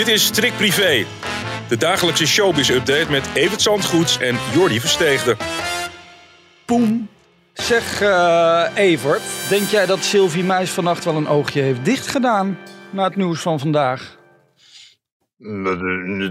Dit is Strik Privé, de dagelijkse showbiz-update met Evert Zandgoeds en Jordi Versteegde. Poem. Zeg uh, Evert, denk jij dat Sylvie Meis vannacht wel een oogje heeft dichtgedaan na het nieuws van vandaag?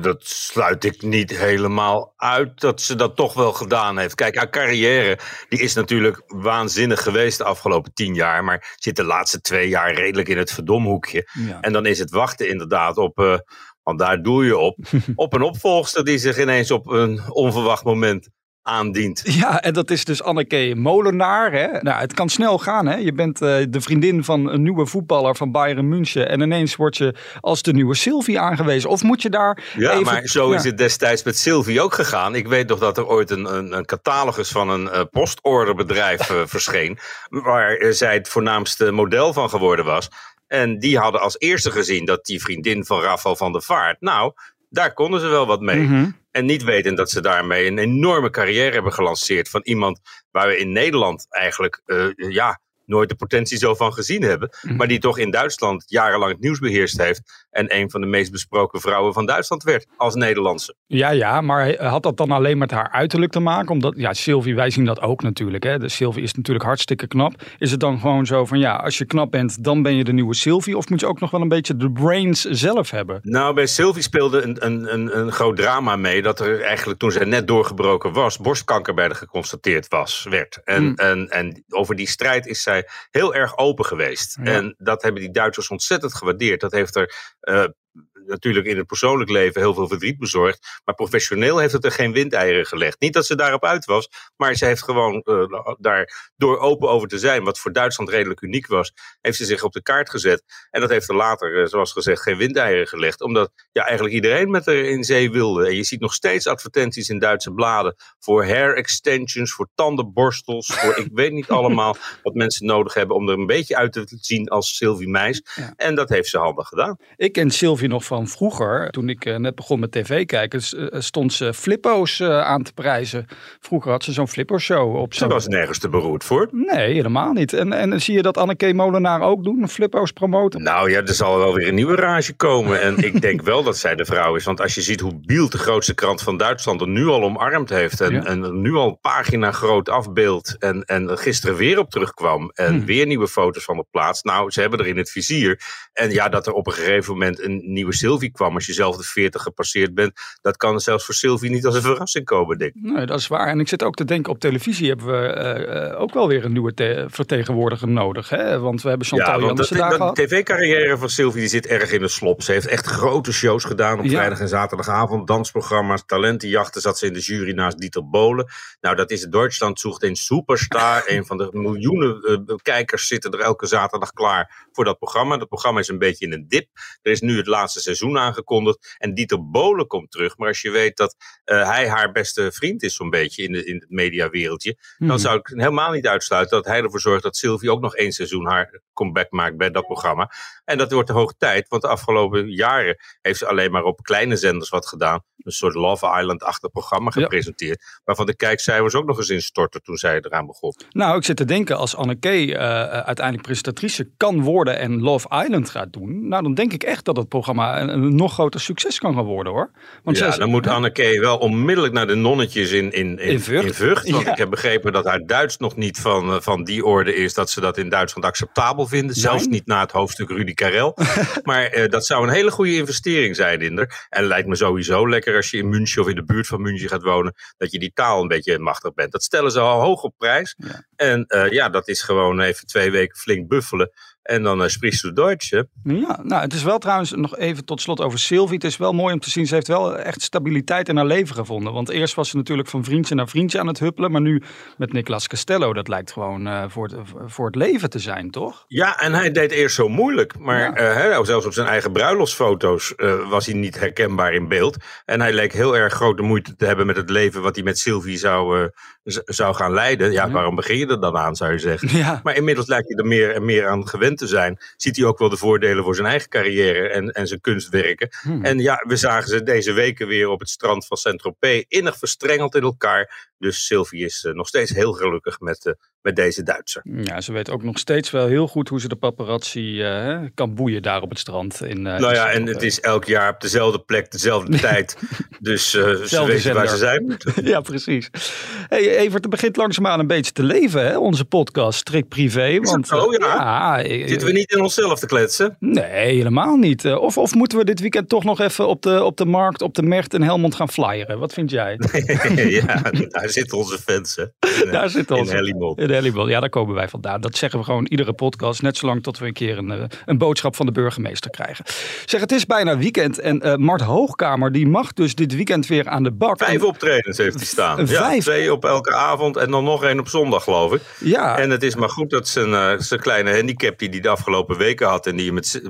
Dat sluit ik niet helemaal uit dat ze dat toch wel gedaan heeft. Kijk, haar carrière die is natuurlijk waanzinnig geweest de afgelopen tien jaar. Maar zit de laatste twee jaar redelijk in het verdomhoekje. En dan is het wachten inderdaad op, uh, want daar doe je op, op een opvolgster die zich ineens op een onverwacht moment aandient. Ja, en dat is dus Anneke Molenaar. Hè? Nou, het kan snel gaan. Hè? Je bent uh, de vriendin van een nieuwe voetballer van Bayern München. En ineens word je als de nieuwe Sylvie aangewezen. Of moet je daar. Ja, even... maar zo is het destijds met Sylvie ook gegaan. Ik weet nog dat er ooit een, een, een catalogus van een uh, postorderbedrijf uh, verscheen. Waar zij het voornaamste model van geworden was. En die hadden als eerste gezien dat die vriendin van Rafael van der Vaart. Nou, daar konden ze wel wat mee. Mm -hmm. En niet weten dat ze daarmee een enorme carrière hebben gelanceerd. Van iemand waar we in Nederland eigenlijk uh, ja, nooit de potentie zo van gezien hebben. Mm. Maar die toch in Duitsland jarenlang het nieuws beheerst heeft. En een van de meest besproken vrouwen van Duitsland werd als Nederlandse. Ja, ja, maar had dat dan alleen met haar uiterlijk te maken? Omdat, ja, Sylvie, wij zien dat ook natuurlijk. Hè? De Sylvie is natuurlijk hartstikke knap. Is het dan gewoon zo van, ja, als je knap bent, dan ben je de nieuwe Sylvie? Of moet je ook nog wel een beetje de brains zelf hebben? Nou, bij Sylvie speelde een, een, een, een groot drama mee. Dat er eigenlijk toen zij net doorgebroken was, borstkanker bij haar geconstateerd was, werd. En, mm. en, en over die strijd is zij heel erg open geweest. Ja. En dat hebben die Duitsers ontzettend gewaardeerd. Dat heeft er uh, natuurlijk in het persoonlijk leven heel veel verdriet bezorgd. Maar professioneel heeft het er geen windeieren gelegd. Niet dat ze daarop uit was, maar ze heeft gewoon uh, daar door open over te zijn, wat voor Duitsland redelijk uniek was, heeft ze zich op de kaart gezet. En dat heeft er later, uh, zoals gezegd, geen windeieren gelegd. Omdat ja, eigenlijk iedereen met haar in zee wilde. En je ziet nog steeds advertenties in Duitse bladen voor hair extensions, voor tandenborstels, voor ik weet niet allemaal wat mensen nodig hebben om er een beetje uit te zien als Sylvie Meis. Ja. En dat heeft ze handig gedaan. Ik ken Sylvie nog van vroeger, toen ik uh, net begon met tv kijken, uh, stond ze flippo's uh, aan te prijzen. Vroeger had ze zo'n flippo-show op Ze was nergens te beroerd voor. Nee, helemaal niet. En, en zie je dat Anneke Molenaar ook doen, flippo's promoten? Nou ja, er zal wel weer een nieuwe rage komen. En ik denk wel dat zij de vrouw is. Want als je ziet hoe Bielt, de grootste krant van Duitsland, er nu al omarmd heeft. En, ja. en nu al pagina groot afbeeld. En, en gisteren weer op terugkwam. En hm. weer nieuwe foto's van de plaats. Nou, ze hebben er in het vizier. En ja, dat er op een gegeven moment een nieuwe Sylvie kwam als je zelf de 40 gepasseerd bent. Dat kan zelfs voor Sylvie niet als een verrassing komen, denk ik. Nee, dat is waar. En ik zit ook te denken, op televisie hebben we uh, ook wel weer een nieuwe vertegenwoordiger nodig. Hè? Want we hebben Chantal ja, Jansen daar gehad. De tv-carrière van Sylvie die zit erg in de slop. Ze heeft echt grote shows gedaan op ja. vrijdag en zaterdagavond. Dansprogramma's, talentenjachten zat ze in de jury naast Dieter Bolen. Nou, dat is Duitsland zoekt een superstar. een van de miljoenen uh, kijkers zitten er elke zaterdag klaar voor dat programma. Dat programma is een beetje in een dip. Er is nu het laatste seizoen aangekondigd. En Dieter Bolen komt terug. Maar als je weet dat uh, hij haar beste vriend is, zo'n beetje in, de, in het mediawereldje. Dan zou ik helemaal niet uitsluiten dat hij ervoor zorgt dat Sylvie ook nog één seizoen haar comeback maakt bij dat programma. En dat wordt de hoog tijd, want de afgelopen jaren heeft ze alleen maar op kleine zenders wat gedaan. Een soort Love Island-achtig programma gepresenteerd. Ja. Waarvan de kijkcijfers ook nog eens instortten toen zij eraan begon. Nou, ik zit te denken, als Anneke uh, uiteindelijk presentatrice kan worden en Love Island gaat doen. Nou, dan denk ik echt dat het programma een, een nog groter succes kan gaan worden hoor. Want ja, dan moet Anneke wel onmiddellijk naar de nonnetjes in, in, in, in Vught. In Vught want ja. ik heb begrepen dat haar Duits nog niet van, van die orde is dat ze dat in Duitsland acceptabel vinden. Nee. Zelfs niet na het hoofdstuk Rudy Karel. maar uh, dat zou een hele goede investering zijn in er. En lijkt me sowieso lekker als je in München of in de buurt van München gaat wonen, dat je die taal een beetje machtig bent. Dat stellen ze al hoog op prijs. Ja. En uh, ja, dat is gewoon even twee weken flink buffelen. En dan uh, sprichst du Deutsch. Hè? Ja, nou, het is wel trouwens nog even tot slot over Sylvie. Het is wel mooi om te zien. Ze heeft wel echt stabiliteit in haar leven gevonden. Want eerst was ze natuurlijk van vriendje naar vriendje aan het huppelen. Maar nu met Nicolas Castello, dat lijkt gewoon uh, voor, het, voor het leven te zijn, toch? Ja, en hij deed eerst zo moeilijk. Maar ja. uh, zelfs op zijn eigen bruiloftsfoto's was hij niet herkenbaar in beeld. En hij leek heel erg grote moeite te hebben met het leven wat hij met Sylvie zou, zou gaan leiden. Ja, ja, waarom begin je er dan aan, zou je zeggen? Ja. Maar inmiddels lijkt hij er meer en meer aan gewend te zijn, ziet hij ook wel de voordelen voor zijn eigen carrière en, en zijn kunstwerken. Hmm. En ja, we zagen ze deze weken weer op het strand van Saint-Tropez, innig verstrengeld in elkaar. Dus Sylvie is uh, nog steeds heel gelukkig met uh, met deze Duitser. Ja, ze weet ook nog steeds wel heel goed hoe ze de paparazzi uh, kan boeien daar op het strand. In, uh, nou ja, en het is elk jaar op dezelfde plek, dezelfde tijd. Dus uh, ze weten waar ze zijn ja, precies. Hey, Evert, het begint langzaamaan een beetje te leven, hè, onze podcast, strikt privé. Want, oh ja? ja Zitten we niet in onszelf te kletsen? Nee, helemaal niet. Of, of moeten we dit weekend toch nog even op de, op de markt, op de Mert in Helmond gaan flyeren? Wat vind jij? ja, daar zitten onze fans, hè. In, daar zitten onze. In ja, daar komen wij vandaan. Dat zeggen we gewoon iedere podcast, net zolang tot we een keer een, eh, een boodschap van de burgemeester krijgen. Zeg, het is bijna weekend en uh, Mart Hoogkamer die mag dus dit weekend weer aan de bak. Vijf optredens heeft hij staan. Vijf. Ja, twee op elke avond en dan nog één op zondag, geloof ik. Ja. En het is maar goed dat zijn, uh, zijn kleine handicap die hij de afgelopen weken had en die je met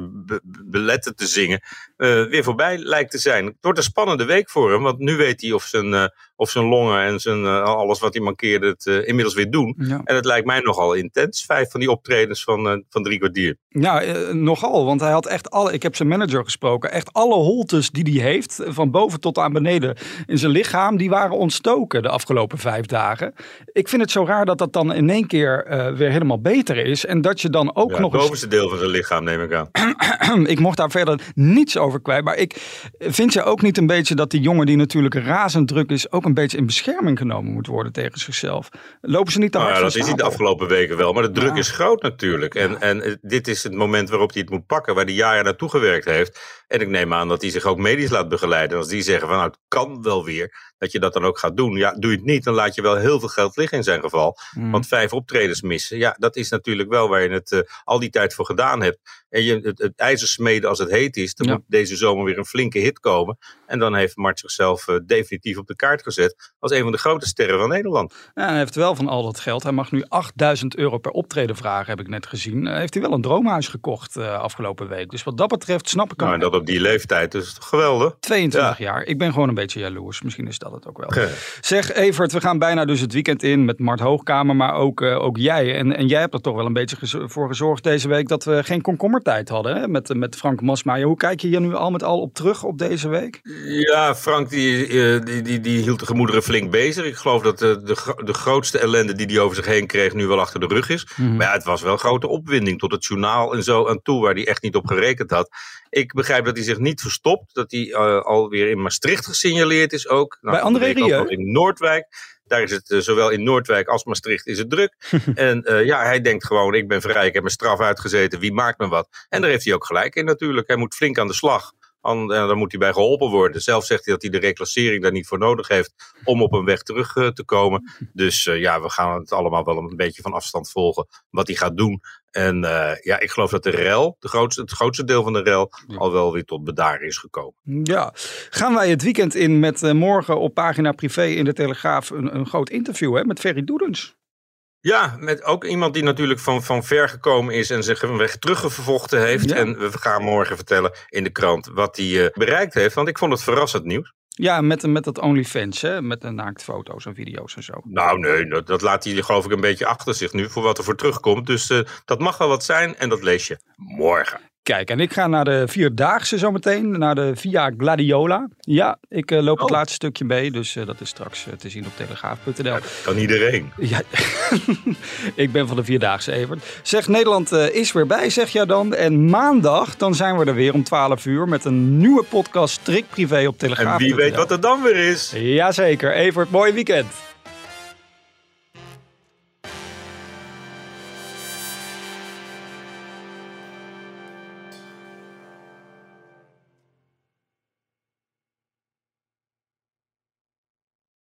beletten te zingen, weer voorbij lijkt te zijn. Het wordt een spannende week voor hem, want nu weet hij of zijn of zijn longen en zijn, uh, alles wat hij mankeerde het inmiddels weer doen. En het lijkt mij nogal intens, vijf van die optredens van, van drie kwartier. Ja, nogal, want hij had echt alle, ik heb zijn manager gesproken, echt alle holtes die hij heeft, van boven tot aan beneden in zijn lichaam, die waren ontstoken de afgelopen vijf dagen. Ik vind het zo raar dat dat dan in één keer weer helemaal beter is en dat je dan ook ja, nog... Het bovenste deel van zijn lichaam neem ik aan. ik mocht daar verder niets over kwijt, maar ik vind je ook niet een beetje dat die jongen die natuurlijk razend druk is, ook een beetje in bescherming genomen moet worden tegen zichzelf. Lopen ze niet te nou hard ja, Dat is niet de afgelopen weken wel, maar de druk is groot natuurlijk. En, en dit is het moment waarop hij het moet pakken, waar hij jaren naartoe gewerkt heeft. En ik neem aan dat hij zich ook medisch laat begeleiden. Als die zeggen van nou, het kan wel weer dat je dat dan ook gaat doen. Ja, doe je het niet, dan laat je wel heel veel geld liggen in zijn geval. Mm. Want vijf optredens missen, ja, dat is natuurlijk wel waar je het uh, al die tijd voor gedaan hebt. En je, het, het ijzer smeden als het heet is, dan moet deze zomer weer een flinke hit komen. En dan heeft Mart zichzelf uh, definitief op de kaart gezet als een van de grote sterren van Nederland. Ja, hij heeft wel van al dat geld. Hij mag nu 8000 euro per optreden vragen, heb ik net gezien. Uh, heeft hij wel een droomhuis gekocht afgelopen week. Dus wat dat betreft snap ik hem. Nou, en dat op die leeftijd is toch geweldig. 22 ja. jaar. Ik ben gewoon een beetje jaloers. Misschien is dat het ook wel. Zeg Evert, we gaan bijna dus het weekend in met Mart Hoogkamer, maar ook, ook jij. En, en jij hebt er toch wel een beetje voor gezorgd deze week dat we geen komkommertijd hadden hè? Met, met Frank Masmaier. Hoe kijk je hier nu al met al op terug op deze week? Ja, Frank die, uh, die, die, die, hield de gemoederen flink bezig. Ik geloof dat de, de, de grootste ellende die hij over zich heen kreeg nu wel achter de rug is. Mm -hmm. Maar ja, het was wel grote opwinding tot het journaal en zo aan toe waar hij echt niet op gerekend had. Ik begrijp dat hij zich niet verstopt. Dat hij uh, alweer in Maastricht gesignaleerd is ook. Nou, Bij André Rieu? In Noordwijk. Daar is het uh, zowel in Noordwijk als Maastricht is het druk. en uh, ja, hij denkt gewoon, ik ben vrij, ik heb mijn straf uitgezeten, wie maakt me wat? En daar heeft hij ook gelijk in natuurlijk. Hij moet flink aan de slag. En dan moet hij bij geholpen worden. Zelf zegt hij dat hij de reclassering daar niet voor nodig heeft om op een weg terug te komen. Dus uh, ja, we gaan het allemaal wel een beetje van afstand volgen wat hij gaat doen. En uh, ja, ik geloof dat de rel, de grootste, het grootste deel van de rel, al wel weer tot bedaren is gekomen. Ja, gaan wij het weekend in met morgen op pagina privé in de Telegraaf een, een groot interview hè, met Ferry Doedens. Ja, met ook iemand die natuurlijk van, van ver gekomen is en zich een weg teruggevochten heeft. Ja. En we gaan morgen vertellen in de krant wat hij uh, bereikt heeft. Want ik vond het verrassend nieuws. Ja, met, met dat OnlyFans, hè? met de naaktfoto's en video's en zo. Nou nee, dat, laat hij geloof ik een beetje achter zich nu voor wat er voor terugkomt. Dus uh, dat mag wel wat zijn en dat lees je morgen. Kijk, en ik ga naar de Vierdaagse zometeen, naar de Via Gladiola. Ja, ik uh, loop oh. het laatste stukje mee, dus uh, dat is straks uh, te zien op telegraaf.nl. Ja, kan iedereen. Ja, ik ben van de Vierdaagse, Evert. Zeg, Nederland is weer bij, zeg jij dan. En maandag, dan zijn we er weer om 12 uur met een nieuwe podcast Strik Privé op telegraaf. En wie weet wat er dan weer is. Jazeker, Evert, mooi weekend.